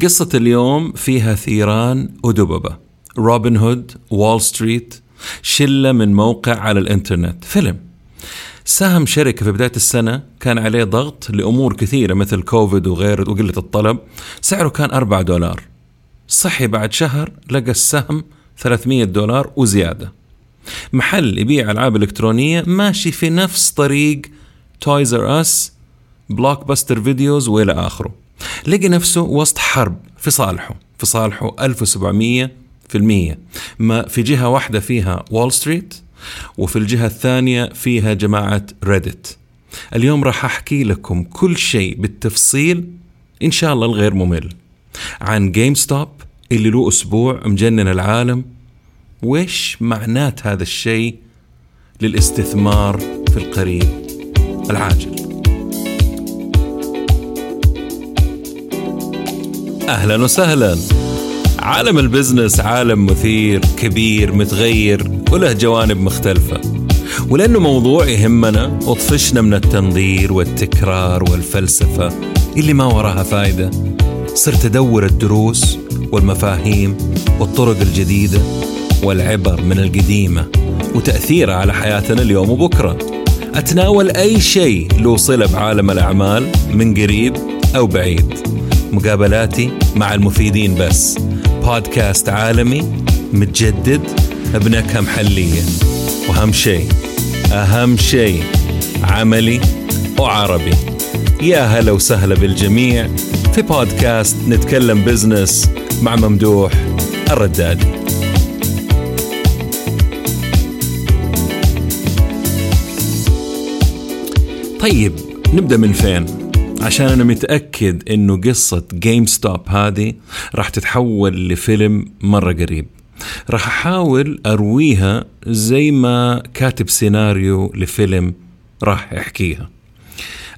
قصة اليوم فيها ثيران ودببة. روبن هود وول ستريت شلة من موقع على الإنترنت. فيلم. ساهم شركة في بداية السنة كان عليه ضغط لأمور كثيرة مثل كوفيد وغيره وقلة الطلب. سعره كان 4 دولار. صحي بعد شهر لقى السهم 300 دولار وزيادة. محل يبيع ألعاب إلكترونية ماشي في نفس طريق Toys R Us Blockbuster Videos وإلى آخره. لقي نفسه وسط حرب في صالحه في صالحه 1700 في المية. ما في جهة واحدة فيها وول ستريت وفي الجهة الثانية فيها جماعة Reddit اليوم راح أحكي لكم كل شيء بالتفصيل إن شاء الله الغير ممل. عن GameStop اللي له أسبوع مجنن العالم. وإيش معنات هذا الشيء للاستثمار في القريب العاجل؟ أهلا وسهلا. عالم البزنس عالم مثير كبير متغير وله جوانب مختلفة. ولأنه موضوع يهمنا وطفشنا من التنظير والتكرار والفلسفة اللي ما وراها فايدة. صرت أدور الدروس والمفاهيم والطرق الجديدة والعبر من القديمة وتأثيرها على حياتنا اليوم وبكرة. أتناول أي شيء له صلة بعالم الأعمال من قريب أو بعيد. مقابلاتي مع المفيدين بس. بودكاست عالمي متجدد بنكهة محلية وأهم شيء أهم شيء عملي وعربي. يا هلا وسهلا بالجميع في بودكاست نتكلم business مع ممدوح الردادي. طيب نبدأ من فين؟ عشان أنا متأكد إنه قصة GameStop هذه راح تتحول لفيلم مرة قريب. راح أحاول أرويها زي ما كاتب سيناريو لفيلم راح يحكيها.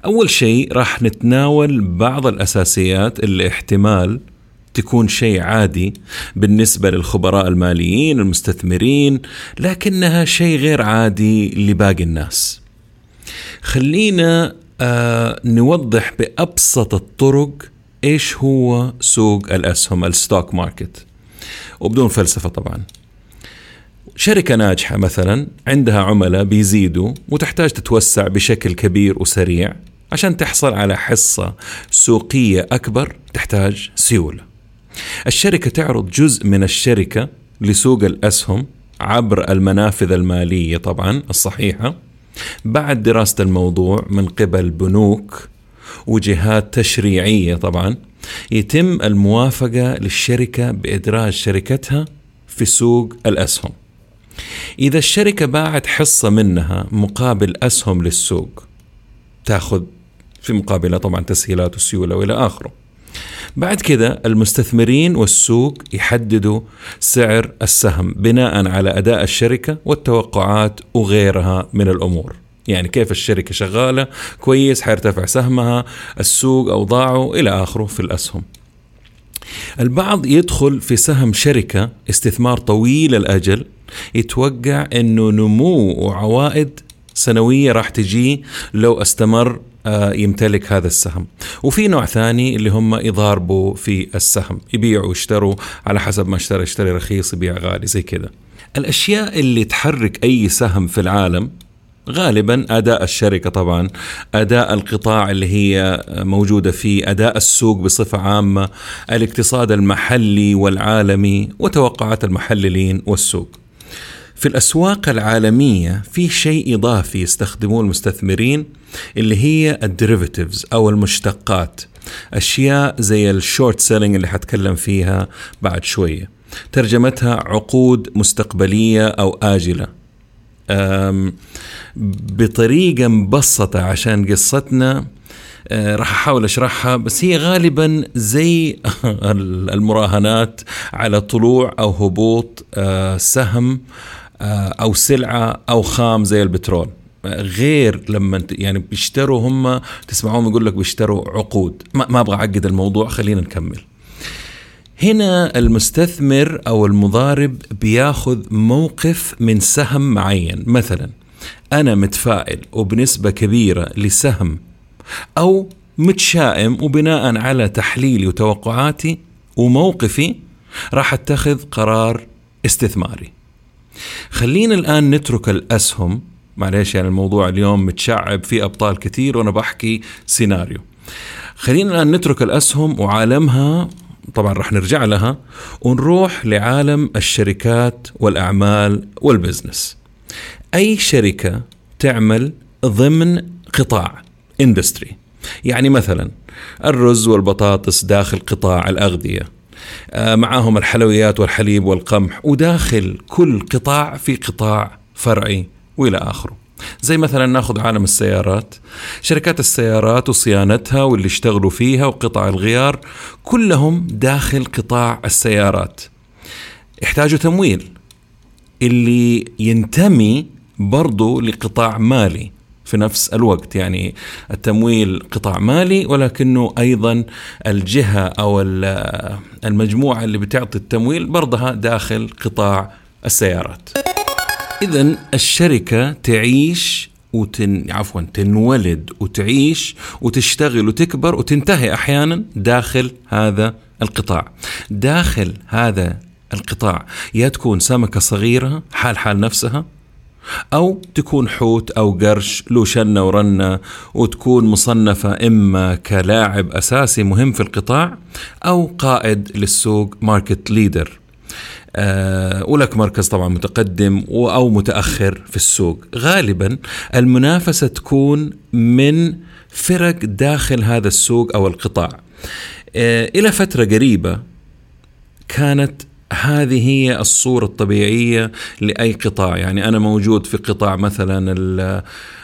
أول شيء راح نتناول بعض الأساسيات اللي احتمال تكون شيء عادي بالنسبة للخبراء الماليين المستثمرين لكنها شيء غير عادي لباقي الناس. خلينا آه نوضح بأبسط الطرق إيش هو سوق الأسهم الستوك ماركت. وبدون فلسفة طبعا. شركة ناجحة مثلا عندها عملاء بيزيدوا وتحتاج تتوسع بشكل كبير وسريع عشان تحصل على حصة سوقية أكبر تحتاج سيولة. الشركة تعرض جزء من الشركة لسوق الأسهم عبر المنافذ المالية طبعا الصحيحة. بعد دراسة الموضوع من قبل بنوك وجهات تشريعية طبعا يتم الموافقة للشركة بإدراج شركتها في سوق الأسهم. إذا الشركة باعت حصة منها مقابل أسهم للسوق تأخذ في مقابلها طبعا تسهيلات وسيولة وإلى آخره. بعد كده المستثمرين والسوق يحددوا سعر السهم بناء على أداء الشركة والتوقعات وغيرها من الأمور. يعني كيف الشركة شغالة كويس حيرتفع سهمها السوق أوضاعه إلى آخره في الأسهم. البعض يدخل في سهم شركة استثمار طويل الأجل يتوقع إنه نمو وعوائد سنوية راح تجي لو استمر آه، يمتلك هذا السهم. وفي نوع ثاني اللي هم يضاربوا في السهم يبيعوا ويشتروا على حسب ما اشترى اشتري رخيص يبيع غالي زي كذا. الأشياء اللي تحرك أي سهم في العالم غالبا أداء الشركة طبعا أداء القطاع اللي هي موجودة فيه أداء السوق بصفة عامة الاقتصاد المحلي والعالمي وتوقعات المحللين والسوق. في الأسواق العالمية في شيء إضافي يستخدموه المستثمرين اللي هي ال derivatives أو المشتقات. أشياء زي ال short selling اللي حتكلم فيها بعد شوية. ترجمتها عقود مستقبلية أو آجلة. بطريقة مبسطة عشان قصتنا آه، راح أحاول أشرحها بس هي غالبا زي المراهنات على طلوع أو هبوط آه، سهم أو سلعة أو خام زي البترول. غير لما يعني بيشتروا هم تسمعوهم يقول لك بيشتروا عقود. ما, ما أبغى أعقد الموضوع خلينا نكمل. هنا المستثمر أو المضارب بياخذ موقف من سهم معين. مثلا أنا متفائل وبنسبة كبيرة لسهم أو متشائم وبناء على تحليلي وتوقعاتي وموقفي راح أتخذ قرار استثماري. خلينا الآن نترك الأسهم. معليش يعني الموضوع اليوم متشعب في أبطال كثير وأنا بحكي سيناريو. خلينا الآن نترك الأسهم وعالمها. طبعا رح نرجع لها ونروح لعالم الشركات والأعمال وال business. أي شركة تعمل ضمن قطاع اندستري يعني مثلا الرز والبطاطس داخل قطاع الأغذية. معاهم الحلويات والحليب والقمح وداخل كل قطاع في قطاع فرعي وإلى آخره. زي مثلا ناخذ عالم السيارات. شركات السيارات وصيانتها واللي اشتغلوا فيها وقطع الغيار كلهم داخل قطاع السيارات. يحتاجوا تمويل اللي ينتمي برضو لقطاع مالي. في نفس الوقت يعني التمويل قطاع مالي ولكنه أيضا الجهة أو المجموعة اللي بتعطي التمويل برضها داخل قطاع السيارات. اذا الشركة تعيش وتن عفوا تنولد وتعيش وتشتغل وتكبر وتنتهي أحيانا داخل هذا القطاع. داخل هذا القطاع يا تكون سمكة صغيرة حال حال نفسها أو تكون حوت أو قرش له شنة ورنة وتكون مصنفة إما كلاعب أساسي مهم في القطاع أو قائد للسوق ماركت ليدر. أه ولك مركز طبعا متقدم أو متأخر في السوق. غالبا المنافسة تكون من فرق داخل هذا السوق أو القطاع. أه إلى فترة قريبة كانت هذه هي الصورة الطبيعية لأي قطاع. يعني أنا موجود في قطاع مثلا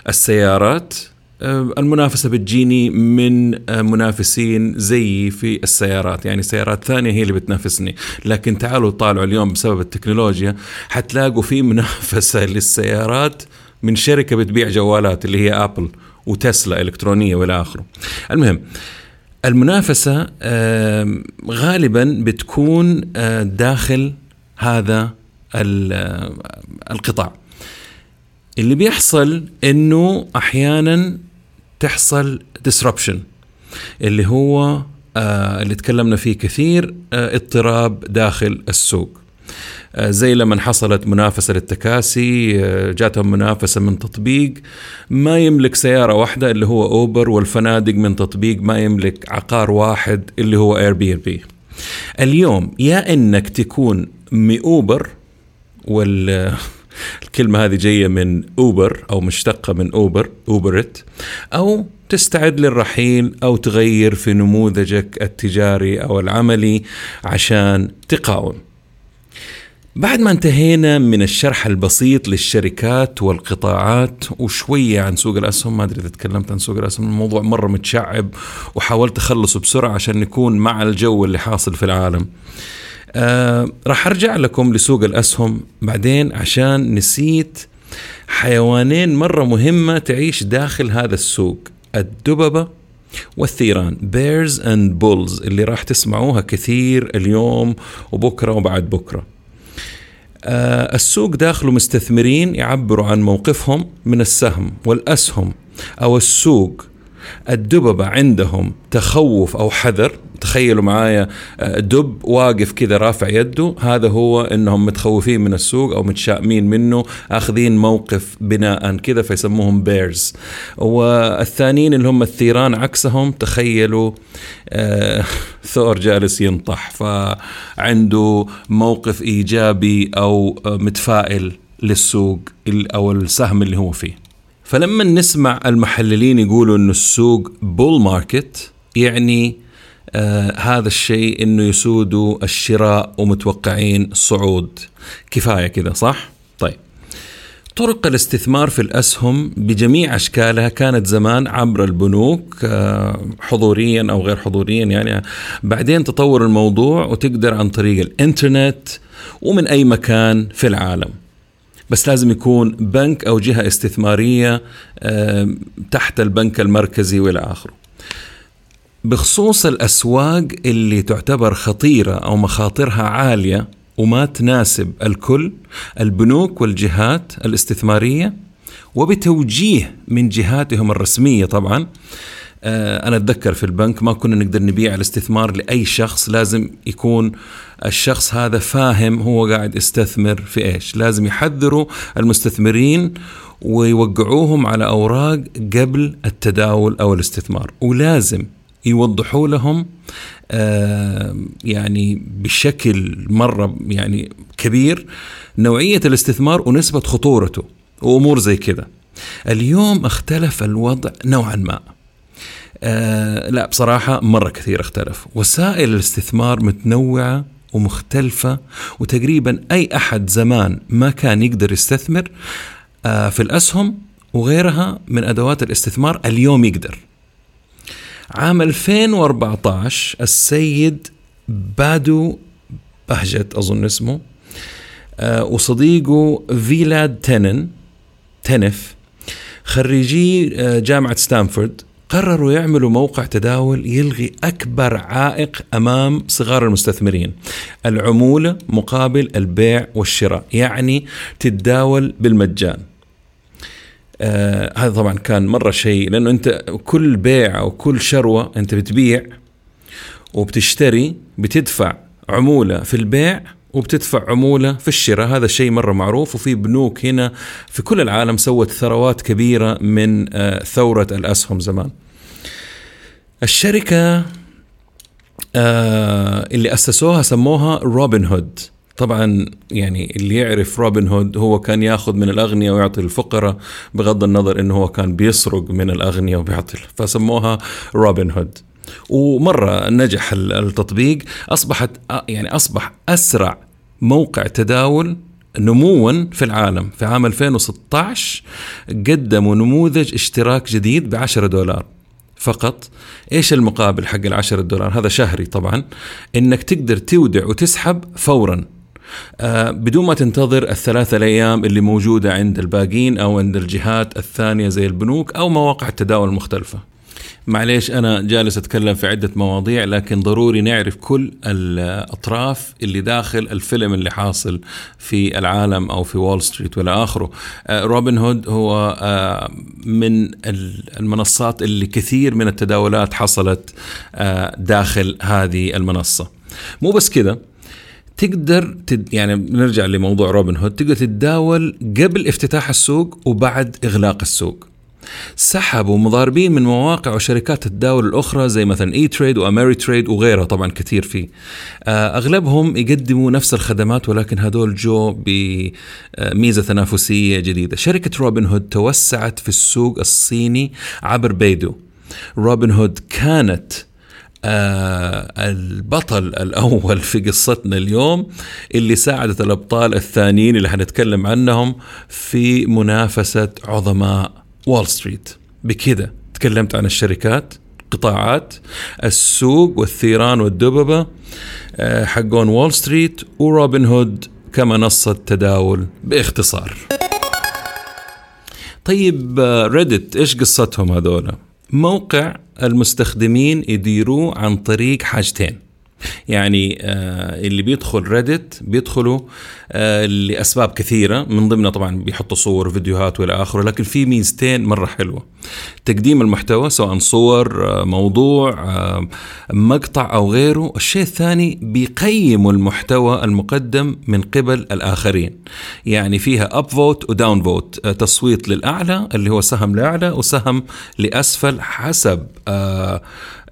السيارات آه، المنافسة بتجيني من آه، منافسين زيي في السيارات. يعني سيارات ثانية هي اللي بتنافسني. لكن تعالوا طالعوا اليوم بسبب التكنولوجيا حتلاقوا في منافسة للسيارات من شركة بتبيع جوالات اللي هي أبل وتسلا إلكترونية والى آخره. المهم المنافسة غالبا بتكون آه، داخل هذا آه، القطاع. اللي بيحصل إنه أحيانا تحصل disruption اللي هو آه، اللي تكلمنا فيه كثير اضطراب داخل السوق. آه، زي لما حصلت منافسة للتكاسي آه، جاتهم منافسة من تطبيق ما يملك سيارة واحدة اللي هو أوبر والفنادق من تطبيق ما يملك عقار واحد اللي هو Airbnb اليوم يا إنك تكون مي-اوبر وال الكلمة هذه جاية من أوبر أو مشتقة من أوبر أوبرت أو تستعد للرحيل أو تغير في نموذجك التجاري أو العملي عشان تقاوم. بعد ما انتهينا من الشرح البسيط للشركات والقطاعات وشوية عن سوق الأسهم ما أدري إذا تكلمت عن سوق الأسهم الموضوع مرة متشعب وحاولت أخلصه بسرعة عشان نكون مع الجو اللي حاصل في العالم. آه راح أرجع لكم لسوق الأسهم بعدين عشان نسيت حيوانين مرة مهمة تعيش داخل هذا السوق الدببة والثيران bears and bulls اللي راح تسمعوها كثير اليوم وبكرة وبعد بكرة. السوق داخله مستثمرين يعبروا عن موقفهم من السهم والأسهم أو السوق الدببة عندهم تخوف أو حذر. تخيلوا معايا آه، دب واقف كذا رافع يده هذا هو إنهم متخوفين من السوق أو متشائمين منه أخذين موقف بناء كذا فيسموهم bears والثانيين اللي هم الثيران عكسهم تخيلوا آه ثور جالس ينطح فعنده موقف إيجابي أو متفائل للسوق أو السهم اللي هو فيه. فلما نسمع المحللين يقولوا إنه السوق بول ماركت يعني آه هذا الشيء إنه يسودوا الشراء ومتوقعين صعود كفاية كذا صح؟ طيب طرق الاستثمار في الأسهم بجميع أشكالها كانت زمان عبر البنوك آه، حضوريا أو غير حضوريا يعني بعدين تطور الموضوع وتقدر عن طريق الإنترنت ومن أي مكان في العالم. بس لازم يكون بنك أو جهة استثمارية تحت البنك المركزي وإلى آخره. بخصوص الأسواق اللي تعتبر خطيرة أو مخاطرها عالية وما تناسب الكل البنوك والجهات الاستثمارية وبتوجيه من جهاتهم الرسمية طبعا آه، أنا أتذكر في البنك ما كنا نقدر نبيع الاستثمار لأي شخص لازم يكون الشخص هذا فاهم هو قاعد يستثمر في إيش. لازم يحذروا المستثمرين ويوقعوهم على أوراق قبل التداول أو الاستثمار. ولازم يوضحوا لهم آه، يعني بشكل مرة يعني كبير نوعية الاستثمار ونسبة خطورته وأمور زي كذا. اليوم اختلف الوضع نوعا ما. آه لا بصراحة مرة كثير اختلف. وسائل الاستثمار متنوعة ومختلفة وتقريبا أي أحد زمان ما كان يقدر يستثمر آه في الأسهم وغيرها من أدوات الاستثمار اليوم يقدر. عام 2014 السيد بادو بهجت أظن اسمه آه وصديقه فيلاد تنن تنف خريجي آه، جامعة ستانفورد قرروا يعملوا موقع تداول يلغي أكبر عائق أمام صغار المستثمرين. العمولة مقابل البيع والشراء يعني تتداول بالمجان. آه هذا طبعا كان مرة شيء لأنه أنت كل بيع أو كل شروة أنت بتبيع وبتشتري بتدفع عمولة في البيع وبتدفع عمولة في الشراء. هذا شيء مرة معروف وفي بنوك هنا في كل العالم سوت ثروات كبيرة من آه، ثورة الأسهم زمان. الشركة آه، اللي أسسوها سموها روبن هود. طبعا يعني اللي يعرف روبن هود هو كان ياخذ من الأغنياء ويعطي الفقراء بغض النظر انه هو كان بيسرق من الأغنياء وبيعطي فسموها روبن هود. ومرة نجح التطبيق أصبحت يعني أصبح أسرع موقع تداول نموا في العالم. في عام 2016 قدموا نموذج اشتراك جديد ب 10 دولار. فقط إيش المقابل حق العشرة دولار؟ هذا شهري طبعا. إنك تقدر تودع وتسحب فورا. آه بدون ما تنتظر الثلاثة الأيام اللي موجودة عند الباقين أو عند الجهات الثانية زي البنوك أو مواقع التداول المختلفة. معليش أنا جالس أتكلم في عدة مواضيع لكن ضروري نعرف كل الأطراف اللي داخل الفيلم اللي حاصل في العالم أو في وول ستريت ولا آخره. آه، روبن هود هو آه، من المنصات اللي كثير من التداولات حصلت آه، داخل هذه المنصة. مو بس كده تقدر تد يعني نرجع لموضوع روبن هود تقدر تتداول قبل افتتاح السوق وبعد إغلاق السوق. سحبوا مضاربين من مواقع وشركات التداول الأخرى زي مثلا E-Trade و Ameritrade وغيرها طبعا كثير فيه. آه، أغلبهم يقدموا نفس الخدمات ولكن هذول جو بميزة تنافسية جديدة. شركة روبن هود توسعت في السوق الصيني عبر بيدو. روبن هود كانت آه البطل الأول في قصتنا اليوم اللي ساعدت الأبطال الثانيين اللي حنتكلم عنهم في منافسة عظماء وول ستريت بكذا تكلمت عن الشركات قطاعات السوق والثيران والدببة آه، حقون وول ستريت وروبن هود كمنصة تداول باختصار. طيب ريدت إيش قصتهم هذولا؟ موقع المستخدمين يديروه عن طريق حاجتين. يعني آه اللي بيدخل ريدت بيدخلوا آه لأسباب كثيرة من ضمنها طبعا بيحطوا صور فيديوهات وإلى آخره لكن في ميزتين مرة حلوة. تقديم المحتوى سواء صور آه موضوع مقطع أو غيره. الشيء الثاني بيقيموا المحتوى المقدم من قبل الآخرين. يعني فيها upvote و downvote تصويت للأعلى اللي هو سهم لأعلى وسهم لأسفل حسب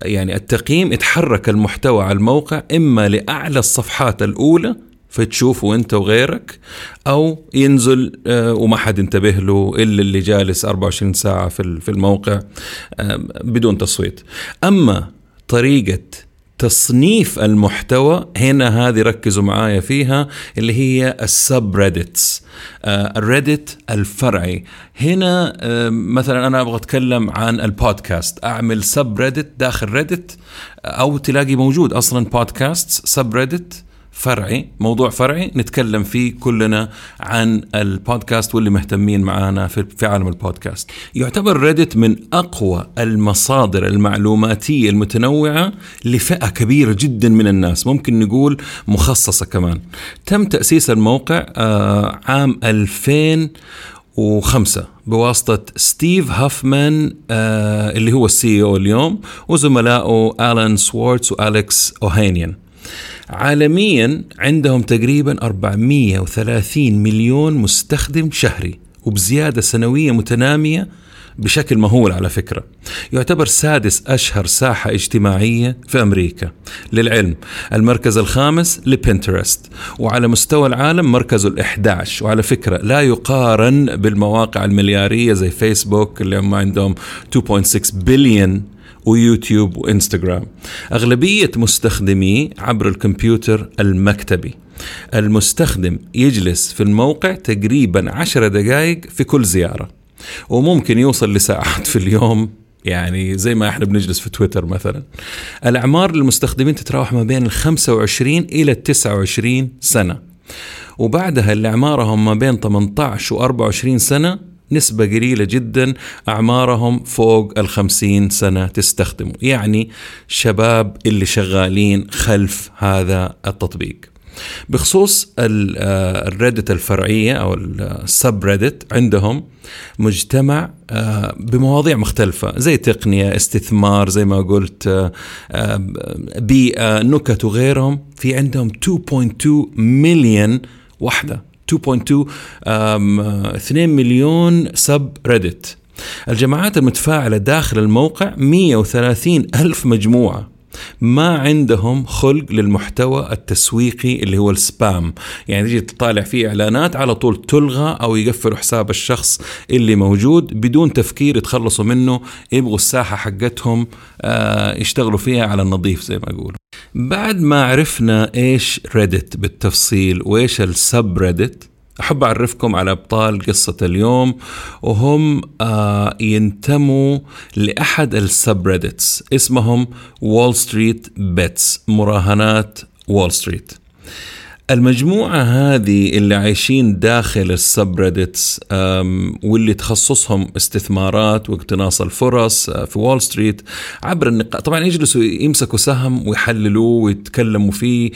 يعني التقييم يتحرك المحتوى على الموقع إما لأعلى الصفحات الأولى فتشوفه أنت وغيرك أو ينزل آه، وما حد انتبه له إلا اللي جالس 24 ساعة في الموقع آه، بدون تصويت. أما طريقة تصنيف المحتوى هنا هذه ركزوا معايا فيها اللي هي ال subreddits الريدت الفرعي. هنا آه، مثلا أنا أبغى أتكلم عن البودكاست. أعمل subreddit داخل ريدت أو تلاقي موجود أصلا بودكاست subreddit فرعي موضوع فرعي. نتكلم فيه كلنا عن البودكاست واللي مهتمين معانا في عالم البودكاست. يعتبر ريدت من أقوى المصادر المعلوماتية المتنوعة لفئة كبيرة جدا من الناس ممكن نقول مخصصة كمان. تم تأسيس الموقع آه، عام 2005 بواسطة ستيف هوفمان آه اللي هو ال CEO اليوم وزملائه آرون سوارتز وأليكس أوهانيان عالميا عندهم تقريبا 430 مليون مستخدم شهري وبزيادة سنوية متنامية بشكل مهول على فكرة. يعتبر سادس أشهر ساحة اجتماعية في أمريكا. للعلم المركز الخامس لبنترست وعلى مستوى العالم مركزه ال11 وعلى فكرة لا يقارن بالمواقع المليارية زي فيسبوك اللي هم عندهم 2.6 بليون ويوتيوب وإنستغرام. أغلبية مستخدمي عبر الكمبيوتر المكتبي. المستخدم يجلس في الموقع تقريبا عشر دقائق في كل زيارة وممكن يوصل لساعات في اليوم. يعني زي ما إحنا بنجلس في تويتر مثلا. الأعمار للمستخدمين تتراوح ما بين ال 25 إلى ال 29 سنة. وبعدها اللي أعمارهم ما بين 18 و 24 سنة نسبة قليلة جدا أعمارهم فوق الخمسين سنة تستخدموا يعني شباب اللي شغالين خلف هذا التطبيق. بخصوص الريدت الفرعية أو السب ريدت عندهم مجتمع بمواضيع مختلفة زي تقنية استثمار زي ما قلت بيئة نكت وغيرهم. في عندهم 2.2 مليون وحدة. 2.2 2 مليون سب ريدت الجماعات المتفاعلة داخل الموقع 130 ألف مجموعة. ما عندهم خلق للمحتوى التسويقي اللي هو السبام. يعني تيجي تطالع فيه إعلانات على طول تلغى أو يقفلوا حساب الشخص اللي موجود بدون تفكير يتخلصوا منه يبغوا الساحة حقتهم آه يشتغلوا فيها على النظيف زي ما يقولوا. بعد ما عرفنا إيش ريدت بالتفصيل وإيش ال subreddit أحب أعرفكم على أبطال قصة اليوم وهم آه ينتموا لأحد ال subreddits اسمهم وول ستريت بيتس مراهنات وول ستريت. المجموعة هذه اللي عايشين داخل ال subreddits واللي تخصصهم استثمارات واقتناص الفرص في وول ستريت عبر النقاط طبعا يجلسوا يمسكوا سهم ويحللوه ويتكلموا فيه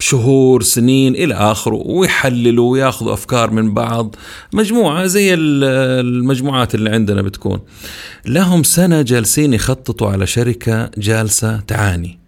شهور سنين إلى آخره ويحللوا وياخذوا أفكار من بعض. مجموعة زي المجموعات اللي عندنا بتكون. لهم سنة جالسين يخططوا على شركة جالسة تعاني.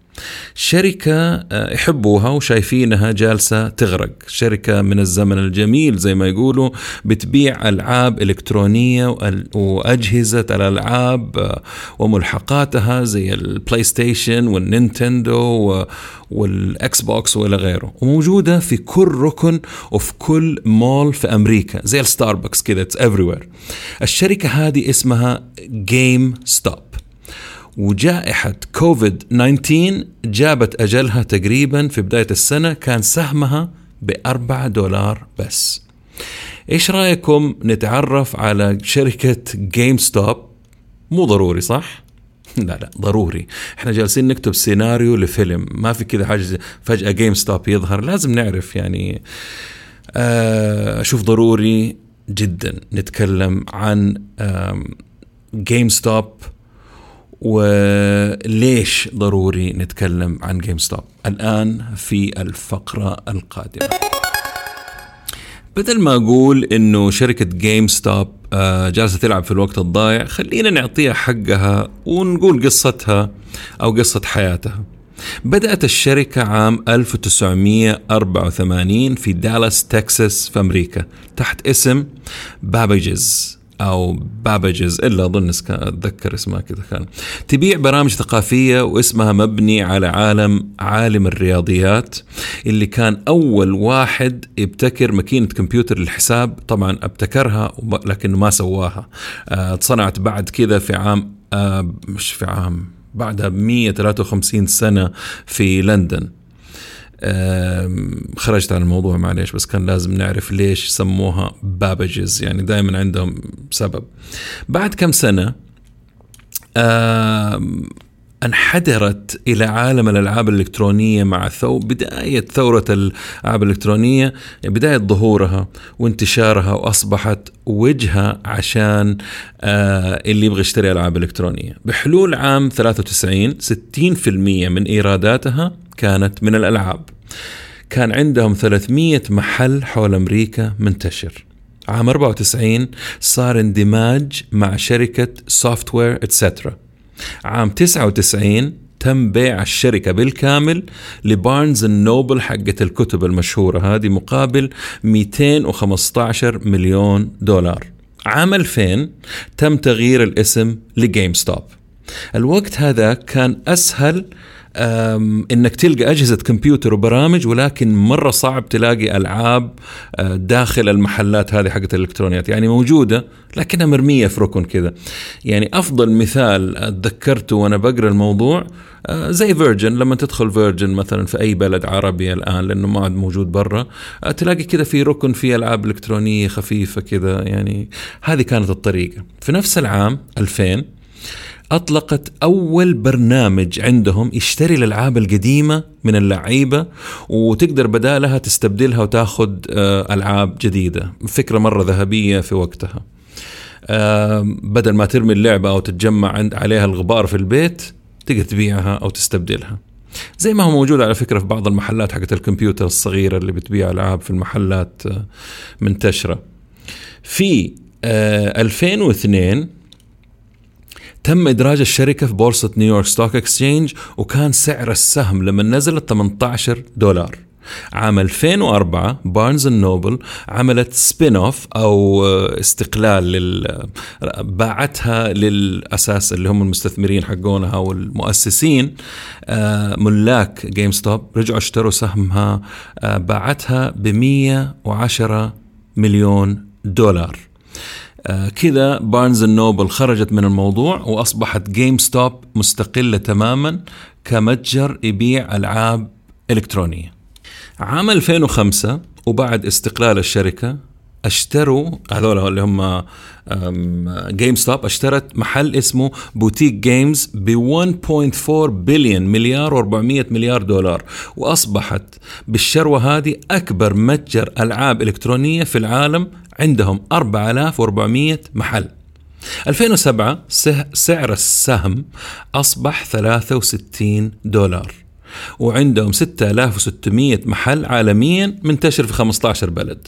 شركة يحبوها وشايفينها جالسة تغرق. شركة من الزمن الجميل زي ما يقولوا بتبيع ألعاب إلكترونية وأجهزة الألعاب وملحقاتها زي البلاي ستيشن والنينتندو والاكس بوكس وإلى غيره. وموجودة في كل ركن وفي كل مول في أمريكا زي الستاربكس كذا it's every الشركة هذه اسمها جيم ستوب وجائحة كوفيد 19 جابت أجلها تقريبا في بداية السنة كان سهمها بأربعة دولار بس. إيش رأيكم نتعرف على شركة جيم ستوب مو ضروري صح؟ لا لا ضروري. إحنا جالسين نكتب سيناريو لفيلم. ما في كذا حاجة فجأة جيم ستوب يظهر. لازم نعرف يعني أشوف ضروري جدا نتكلم عن جيم ستوب وليش ضروري نتكلم عن جيم ستوب الآن في الفقرة القادمة. بدل ما أقول إنه شركة جيم ستوب جالسة تلعب في الوقت الضايع. خلينا نعطيها حقها ونقول قصتها أو قصة حياتها. بدأت الشركة عام 1984 في دالاس تكساس في أمريكا تحت اسم بابجز أو بابجز إلا أظن أتذكر اسمها كذا كان. تبيع برامج ثقافية واسمها مبني على عالم عالم الرياضيات اللي كان أول واحد يبتكر ماكينة كمبيوتر للحساب. طبعا ابتكرها لكنه ما سواها. آه اتصنعت بعد كذا في عام آه مش في عام بعدها ب 153 سنة في لندن. خرجت عن الموضوع معليش بس كان لازم نعرف ليش سموها بابجز يعني دائما عندهم سبب. بعد كم سنة انحدرت إلى عالم الألعاب الإلكترونية مع ثو بداية ثورة الألعاب الإلكترونية بداية ظهورها وانتشارها وأصبحت وجهة عشان آه اللي يبغى يشتري ألعاب إلكترونية. بحلول عام 93 60% من إيراداتها كانت من الألعاب. كان عندهم 300 محل حول أمريكا منتشر. عام 94 صار اندماج مع شركة سوفت وير اتسيترا عام 99 تم بيع الشركة بالكامل لبارنز اند نوبل حقة الكتب المشهورة. هذه مقابل 215 مليون دولار. عام 2000 تم تغيير الاسم لجيم ستوب الوقت هذا كان أسهل إنك تلقى أجهزة كمبيوتر وبرامج ولكن مرة صعب تلاقي ألعاب أه، داخل المحلات هذه حقت الإلكترونيات. يعني موجودة لكنها مرمية في ركن كذا. يعني أفضل مثال تذكرته وأنا بقرأ الموضوع أه، زي فيرجن. لما تدخل فيرجن مثلا في أي بلد عربي الآن لأنه ما عاد موجود برا أه، تلاقي كذا في ركن فيه ألعاب إلكترونية خفيفة كذا. يعني هذه كانت الطريقة. في نفس العام 2000 أطلقت أول برنامج عندهم يشتري الألعاب القديمة من اللعيبة وتقدر بدالها تستبدلها وتاخذ آه، ألعاب جديدة. فكرة مرة ذهبية في وقتها. بدل ما ترمي اللعبة أو تتجمع عند عليها الغبار في البيت تقدر تبيعها أو تستبدلها. زي ما هو موجود على فكرة في بعض المحلات حقت الكمبيوتر الصغيرة اللي بتبيع ألعاب في المحلات آه، منتشرة. في 2002 آه، تم إدراج الشركة في بورصة نيويورك ستوك إكسشينج وكان سعر السهم لما نزل 18 دولار. عام 2004 بارنز اند نوبل عملت spin-off أو استقلال لل باعتها للأساس اللي هم المستثمرين حقونها والمؤسسين آه، ملاك جيم ستوب رجعوا اشتروا سهمها آه، باعتها ب 110 مليون دولار. آه كذا بارنز اند نوبل خرجت من الموضوع وأصبحت جيم ستوب مستقلة تماما كمتجر يبيع ألعاب إلكترونية. عام 2005 وبعد استقلال الشركة اشتروا هذول اللي هم جيم ستوب اشترت محل اسمه إي بي جيمز ب 1.4 بليون مليار و400 مليار دولار وأصبحت بالشروة هذه أكبر متجر ألعاب إلكترونية في العالم عندهم 4400 محل. 2007 سعر السهم أصبح 63 دولار وعندهم 6600 محل عالميا منتشر في 15 بلد.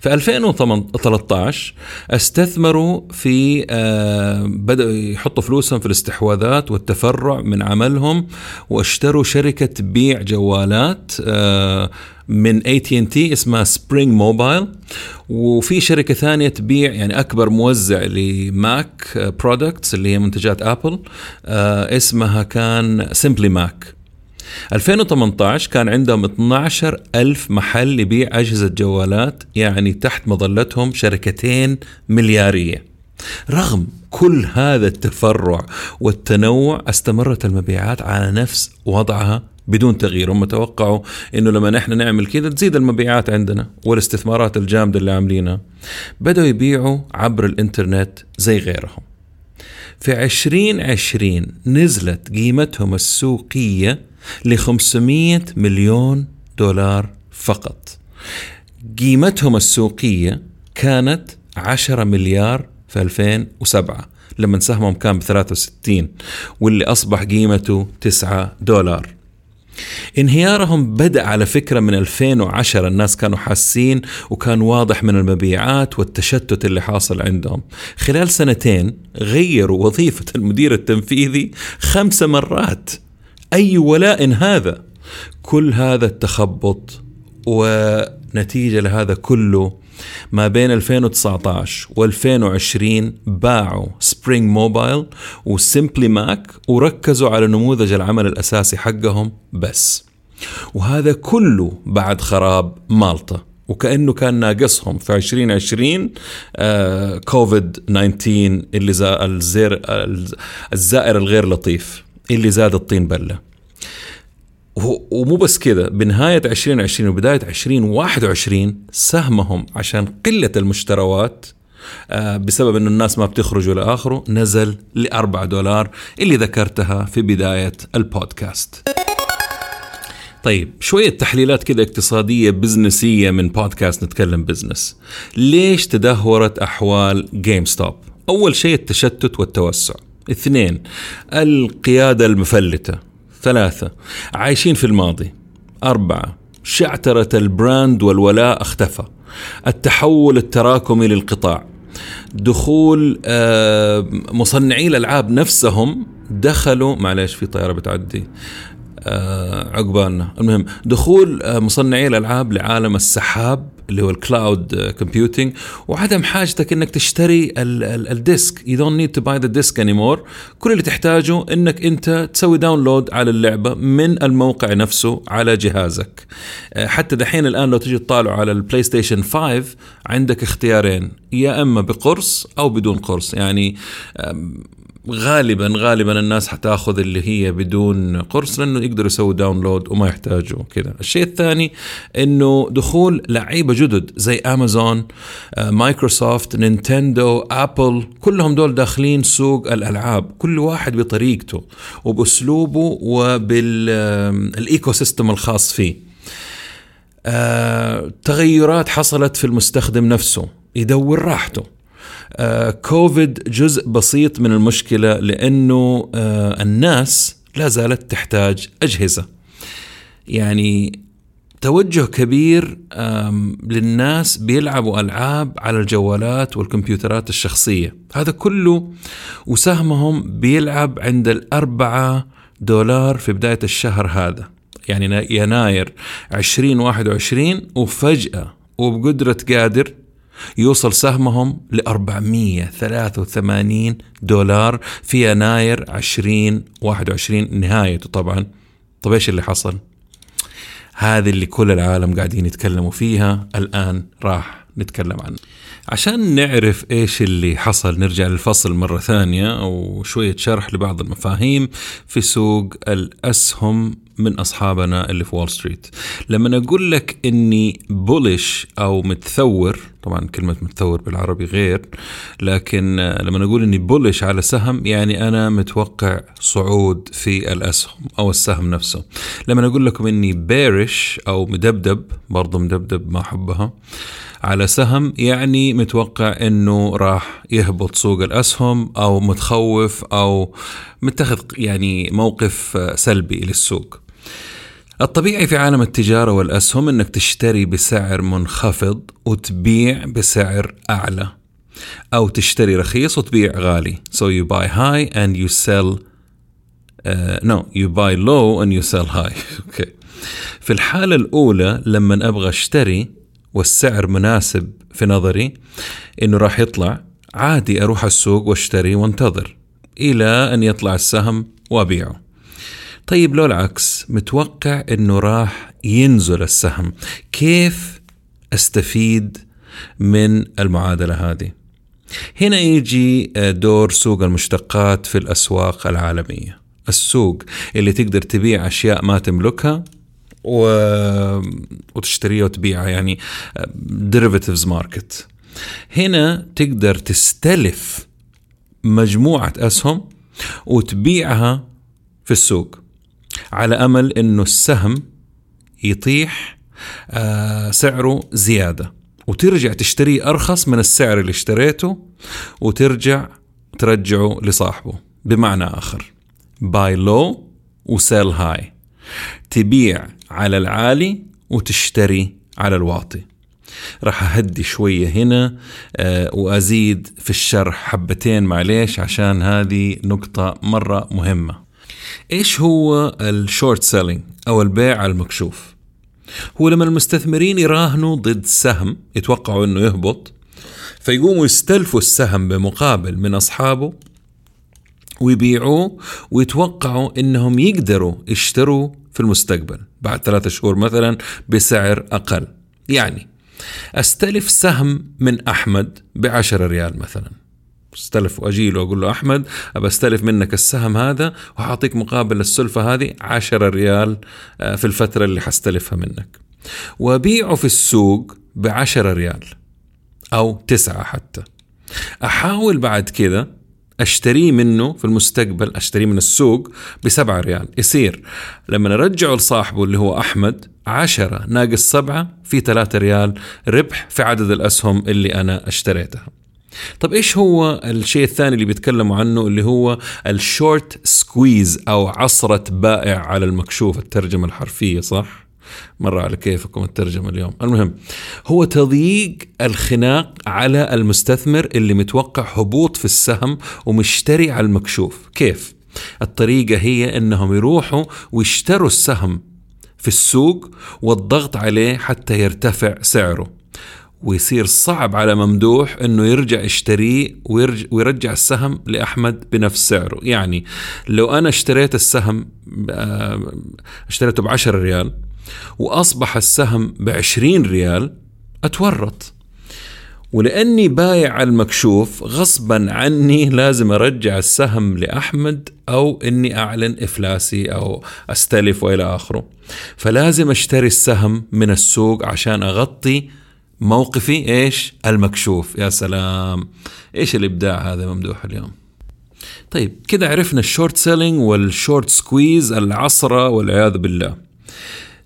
في 2013 استثمروا في آه بدأوا يحطوا فلوسهم في الاستحواذات والتفرع من عملهم واشتروا شركة تبيع جوالات آه من اي تي ان تي اسمها Spring Mobile وفي شركة ثانية تبيع يعني أكبر موزع ل Mac products اللي هي منتجات Apple آه اسمها كان Simply Mac 2018 كان عندهم 12 ألف محل يبيع أجهزة جوالات يعني تحت مظلتهم شركتين مليارية. رغم كل هذا التفرع والتنوع استمرت المبيعات على نفس وضعها بدون تغيير. هم توقعوا إنه لما نحن نعمل كذا تزيد المبيعات عندنا والاستثمارات الجامدة اللي عاملينها. بدأوا يبيعوا عبر الإنترنت زي غيرهم. في 2020 نزلت قيمتهم السوقية ل 500 مليون دولار فقط. قيمتهم السوقية كانت 10 مليار في 2007 لما سهمهم كان ب 63 واللي أصبح قيمته 9 دولار. انهيارهم بدأ على فكرة من 2010 الناس كانوا حاسين وكان واضح من المبيعات والتشتت اللي حاصل عندهم. خلال سنتين غيروا وظيفة المدير التنفيذي خمس مرات. أي ولاء هذا. كل هذا التخبط ونتيجة لهذا كله ما بين 2019 و2020 باعوا Spring Mobile و Simply Mac وركزوا على نموذج العمل الأساسي حقهم بس. وهذا كله بعد خراب مالطا. وكأنه كان ناقصهم في 2020 آه كوفيد 19 اللي الزير الزائر الغير لطيف. اللي زاد الطين بلة. ومو بس كذا بنهاية 2020 وبداية 2021 سهمهم عشان قلة المشتروات آه، بسبب أن الناس ما بتخرجوا إلى آخره نزل ل 4 دولار اللي ذكرتها في بداية البودكاست. طيب شوية تحليلات كده اقتصادية بزنسية من بودكاست نتكلم بزنس. ليش تدهورت أحوال GameStop أول شيء التشتت والتوسع. اثنين القيادة المفلتة. ثلاثة عايشين في الماضي. أربعة شعترة ال brand والولاء اختفى. التحول التراكمي للقطاع. دخول آه، مصنعي الألعاب نفسهم دخلوا معلش في طيارة بتعدي آه، عقبالنا. المهم دخول آه، مصنعي الألعاب لعالم السحاب اللي هو ال cloud computing وعدم حاجتك إنك تشتري ال disc. You don't need to buy the disc anymore كل اللي تحتاجه إنك أنت تسوي download على اللعبة من الموقع نفسه على جهازك. آه، حتى دحين الآن لو تجي تطالعوا على ال PlayStation 5 عندك اختيارين. يا إما بقرص أو بدون قرص. يعني غالبا غالبا الناس حتاخذ اللي هي بدون قرص لأنه يقدروا يسووا download وما يحتاجوا كذا الشيء الثاني إنه دخول لعيبة جدد زي Amazon Microsoft Nintendo Apple كلهم دول داخلين سوق الألعاب. كل واحد بطريقته وبأسلوبه وبال ecosystem الخاص فيه. آه، تغيرات حصلت في المستخدم نفسه يدور راحته. كوفيد جزء بسيط من المشكلة لأنه آه، الناس لا زالت تحتاج أجهزة. يعني توجه كبير للناس بيلعبوا ألعاب على الجوالات والكمبيوترات الشخصية. هذا كله وسهمهم بيلعب عند الأربعة دولار في بداية الشهر هذا. يعني يناير 2021 وفجأة وبقدرة قادر يوصل سهمهم ل 483 دولار في يناير 2021 نهايته طبعا طيب إيش اللي حصل؟ هذه اللي كل العالم قاعدين يتكلموا فيها الآن راح نتكلم عنه. عشان نعرف إيش اللي حصل نرجع للفصل مرة ثانية وشوية شرح لبعض المفاهيم في سوق الأسهم من أصحابنا اللي في وول ستريت. لما أقول لك أني بولش أو متثور طبعا كلمة متثور بالعربي غير لكن لما أقول أني بولش على سهم يعني أنا متوقع صعود في الأسهم أو السهم نفسه. لما أقول لكم أني بيرش أو مدبدب برضو مدبدب ما أحبها على سهم يعني متوقع إنه راح يهبط سوق الأسهم أو متخوف أو متخذ يعني موقف سلبي للسوق. الطبيعي في عالم التجارة والأسهم أنك تشتري بسعر منخفض وتبيع بسعر أعلى أو تشتري رخيص وتبيع غالي so you buy high and you sell uh, no you buy low and you sell high okay. في الحالة الأولى لما أبغى أشتري والسعر مناسب في نظري إنه راح يطلع. عادي أروح السوق وأشتري وأنتظر إلى أن يطلع السهم وأبيعه. طيب لو العكس متوقع إنه راح ينزل السهم. كيف أستفيد من المعادلة هذه؟ هنا يجي دور سوق المشتقات في الأسواق العالمية. السوق اللي تقدر تبيع أشياء ما تملكها و... وتشتريها وتبيعها يعني derivatives market هنا تقدر تستلف مجموعة أسهم وتبيعها في السوق على أمل أنه السهم يطيح آه، سعره زيادة. وترجع تشتريه أرخص من السعر اللي اشتريته وترجع ترجعه لصاحبه بمعنى آخر buy low و sell high تبيع على العالي وتشتري على الواطي. راح أهدي شوية هنا آه، وأزيد في الشرح حبتين معليش عشان هذه نقطة مرة مهمة. إيش هو ال short selling أو البيع المكشوف؟ هو لما المستثمرين يراهنوا ضد سهم يتوقعوا أنه يهبط فيقوموا يستلفوا السهم بمقابل من أصحابه ويبيعوه ويتوقعوا إنهم يقدروا يشتروا في المستقبل بعد ثلاثة شهور مثلا بسعر أقل. يعني أستلف سهم من أحمد بعشرة ريال مثلا. أستلف واجي له له أحمد أبى أستلف منك السهم هذا وحاعطيك مقابل السلفة هذه 10 ريال آه، في الفترة اللي حستلفها منك. وأبيعه في السوق ب 10 ريال أو تسعة حتى. أحاول بعد كذا اشتريه منه في المستقبل اشتريه من السوق بسبعة ريال. يصير لما نرجعه لصاحبه اللي هو أحمد عشرة ناقص سبعة في ثلاثة ريال ربح في عدد الأسهم اللي أنا اشتريتها. طب إيش هو الشيء الثاني اللي بيتكلموا عنه؟ اللي هو ال short squeeze أو عصرة بائع على المكشوف الترجمة الحرفية صح؟ مرة على كيفكم الترجمة اليوم. المهم هو تضييق الخناق على المستثمر اللي متوقع هبوط في السهم ومشتري على المكشوف. كيف؟ الطريقة هي إنهم يروحوا ويشتروا السهم في السوق والضغط عليه حتى يرتفع سعره. ويصير صعب على ممدوح إنه يرجع يشتريه ويرجع, ويرجع السهم لأحمد بنفس سعره. يعني لو أنا اشتريت السهم آه، اشتريته ب 10 ريال وأصبح السهم ب 20 ريال أتورط. ولأني بايع المكشوف غصبا عني لازم أرجع السهم لأحمد أو إني أعلن إفلاسي أو أستلف وإلى آخره. فلازم أشتري السهم من السوق عشان أغطي موقفي. إيش؟ المكشوف. يا سلام. إيش الإبداع هذا ممدوح اليوم؟ طيب كده عرفنا ال short selling وال short squeeze العصرة والعياذ بالله.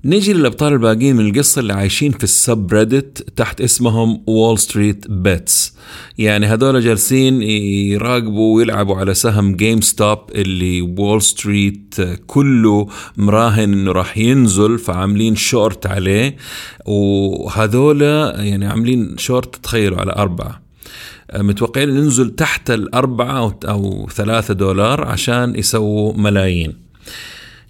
نيجي للأبطال الباقيين من القصة اللي عايشين في ال subreddit تحت اسمهم WallStreetBets يعني هذول جالسين يراقبوا ويلعبوا على سهم GameStop اللي Wall Street كله مراهن إنه راح ينزل فعاملين شورت عليه. وهذول يعني عاملين شورت تخيلوا على أربعة. متوقعين ننزل تحت الأربعة أو ثلاثة دولار عشان يسووا ملايين.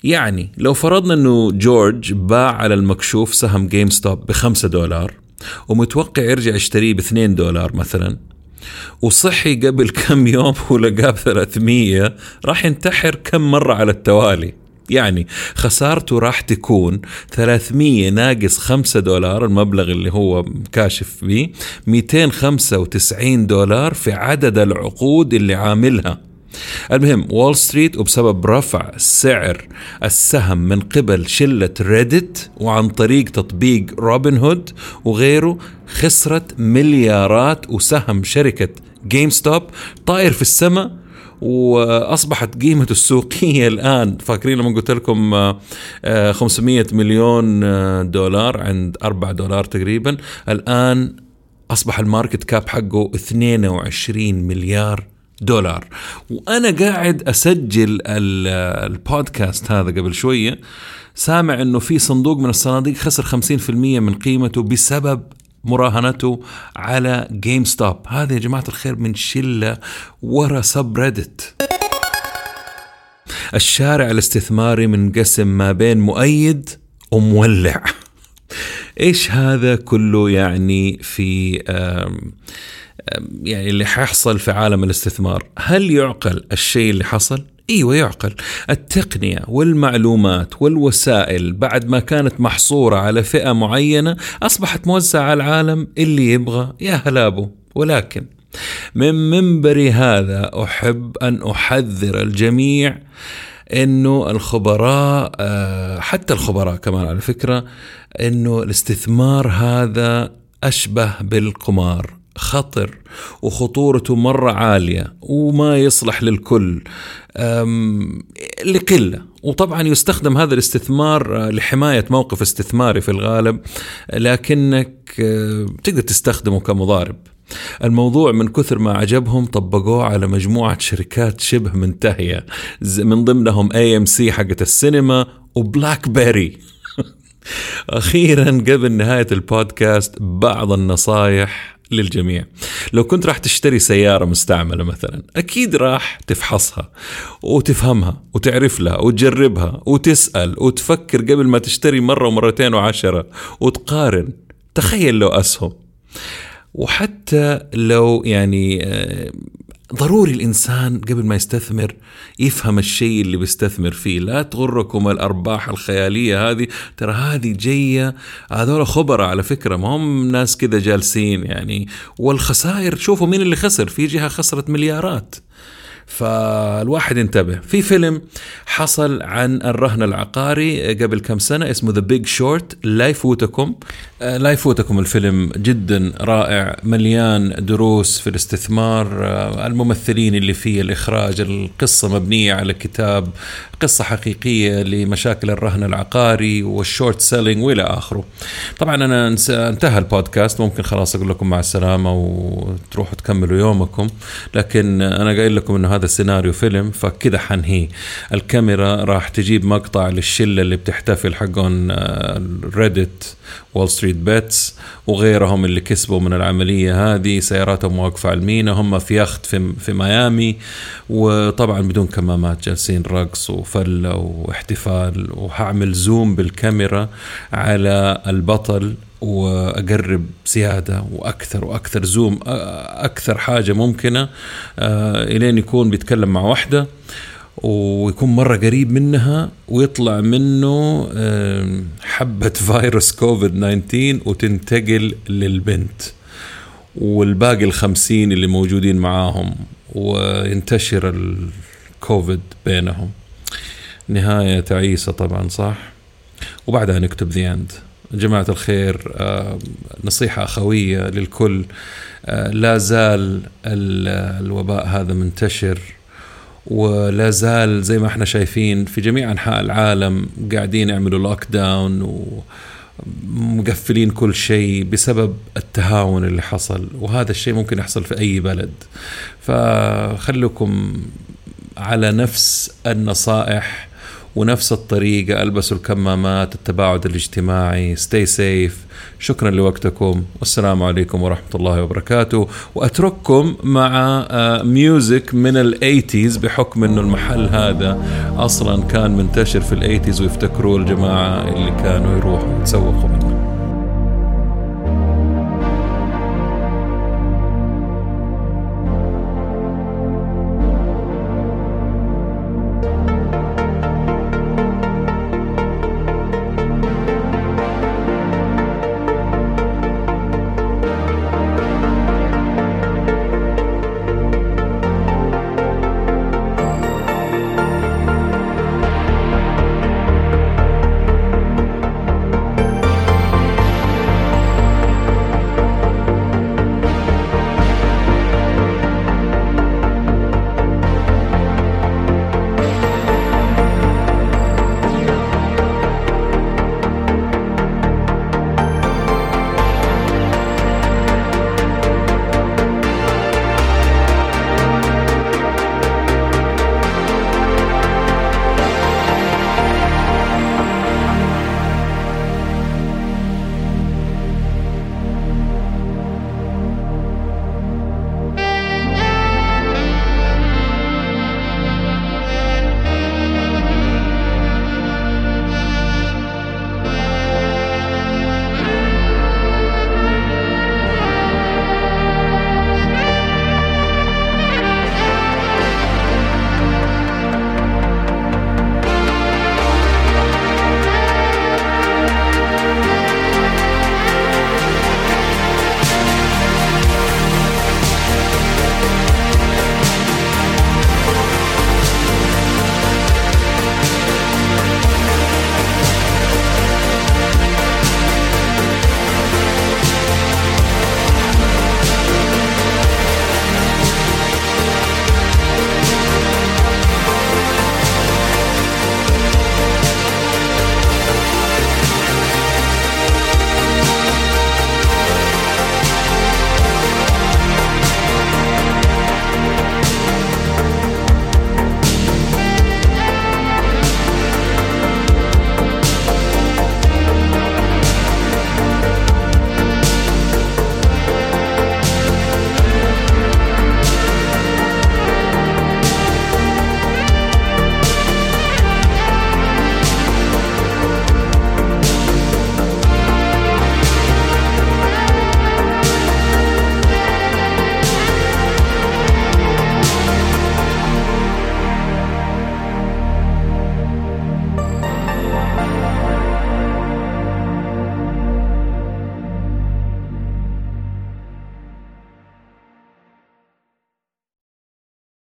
يعني لو فرضنا إنه جورج باع على المكشوف سهم GameStop بخمسة دولار ومتوقع يرجع يشتريه ب 2 دولار مثلا وصحي قبل كم يوم ولقاه ب 300 راح ينتحر كم مرة على التوالي. يعني خسارته راح تكون 300 ناقص 5 دولار المبلغ اللي هو كاشف فيه 295 دولار في عدد العقود اللي عاملها. المهم Wall Street وبسبب رفع سعر السهم من قبل شلة Reddit وعن طريق تطبيق روبن هود وغيره خسرت مليارات وسهم شركة GameStop طاير في السماء وأصبحت قيمته السوقيه الآن. فاكرين لما قلت لكم 500 آه، مليون آه، دولار عند 4 دولار تقريبا. الآن أصبح ال market cap حقه 22 مليار دولار. وأنا قاعد أسجل البودكاست هذا قبل شوية سامع إنه في صندوق من الصناديق خسر 50% من قيمته بسبب مراهنته على GameStop هذا يا جماعة الخير من شلة ورا sub Reddit الشارع الاستثماري منقسم ما بين مؤيد ومولع. إيش هذا كله يعني في يعني اللي حيحصل في عالم الاستثمار هل يعقل الشيء اللي حصل؟ إيوه يعقل. التقنية والمعلومات والوسائل بعد ما كانت محصورة على فئة معينة أصبحت موزعة على العالم اللي يبغى يا هلابه ولكن من منبري هذا أحب أن أحذر الجميع إنه الخبراء آه، حتى الخبراء كمان على فكرة إنه الاستثمار هذا أشبه بالقمار. خطر وخطورته مرة عالية وما يصلح للكل. لقلة. وطبعا يستخدم هذا الاستثمار آه، لحماية موقف استثماري في الغالب لكنك آه، تقدر تستخدمه كمضارب. الموضوع من كثر ما عجبهم طبقوه على مجموعة شركات شبه منتهية من ضمنهم AMC حقت السينما و BlackBerry أخيرا قبل نهاية البودكاست بعض النصايح للجميع. لو كنت راح تشتري سيارة مستعملة مثلا أكيد راح تفحصها وتفهمها وتعرف لها وتجربها وتسأل وتفكر قبل ما تشتري مرة ومرتين وعشرة وتقارن. تخيل لو أسهم. وحتى لو يعني آه، ضروري الإنسان قبل ما يستثمر يفهم الشيء اللي بيستثمر فيه. لا تغركم الأرباح الخيالية هذه. ترى هذه جاية هذول خبراء على فكرة ما هم ناس كذا جالسين يعني. والخسائر شوفوا مين اللي خسر. في جهة خسرت مليارات. فالواحد ينتبه في فيلم حصل عن الرهن العقاري قبل كم سنة اسمه The Big Short لا يفوتكم لا يفوتكم الفيلم جدا رائع مليان دروس في الاستثمار آه، الممثلين اللي فيه الإخراج القصة مبنية على كتاب قصة حقيقية لمشاكل الرهن العقاري وال short selling وإلى آخره. طبعا أنا انتهى البودكاست ممكن خلاص أقول لكم مع السلامة وتروحوا تكملوا يومكم لكن أنا قايل لكم إنه هذا السيناريو فيلم فكذا حنهيه. الكاميرا راح تجيب مقطع للشلة اللي بتحتفل حقون Reddit WallStreetBets وغيرهم اللي كسبوا من العملية هذه سياراتهم واقفة على المينا هم في يخت في, في ميامي. وطبعا بدون كمامات جالسين رقص وفلة واحتفال. وهعمل zoom بالكاميرا على البطل وأقرب زيادة وأكثر وأكثر zoom أكثر حاجة ممكنة إلين يكون بيتكلم مع واحدة ويكون مرة قريب منها ويطلع منه حبة فيروس كوفيد 19 وتنتقل للبنت والباقي الخمسين اللي موجودين معاهم وينتشر الكوفيد بينهم. نهاية تعيسة طبعا صح؟ وبعدها نكتب the end جماعة الخير نصيحة أخوية للكل لا زال الوباء هذا منتشر ولا زال زي ما إحنا شايفين في جميع أنحاء العالم قاعدين يعملوا لوك داون ومقفلين كل شيء بسبب التهاون اللي حصل. وهذا الشيء ممكن يحصل في أي بلد. فخلوكم على نفس النصائح ونفس الطريقة ألبسوا الكمامات التباعد الاجتماعي stay safe. شكرا لوقتكم. والسلام عليكم ورحمة الله وبركاته. وأترككم مع music من ال eighties بحكم أنه المحل هذا أصلا كان منتشر في ال eighties ويفتكروا الجماعة اللي كانوا يروحوا يتسوقوا منه.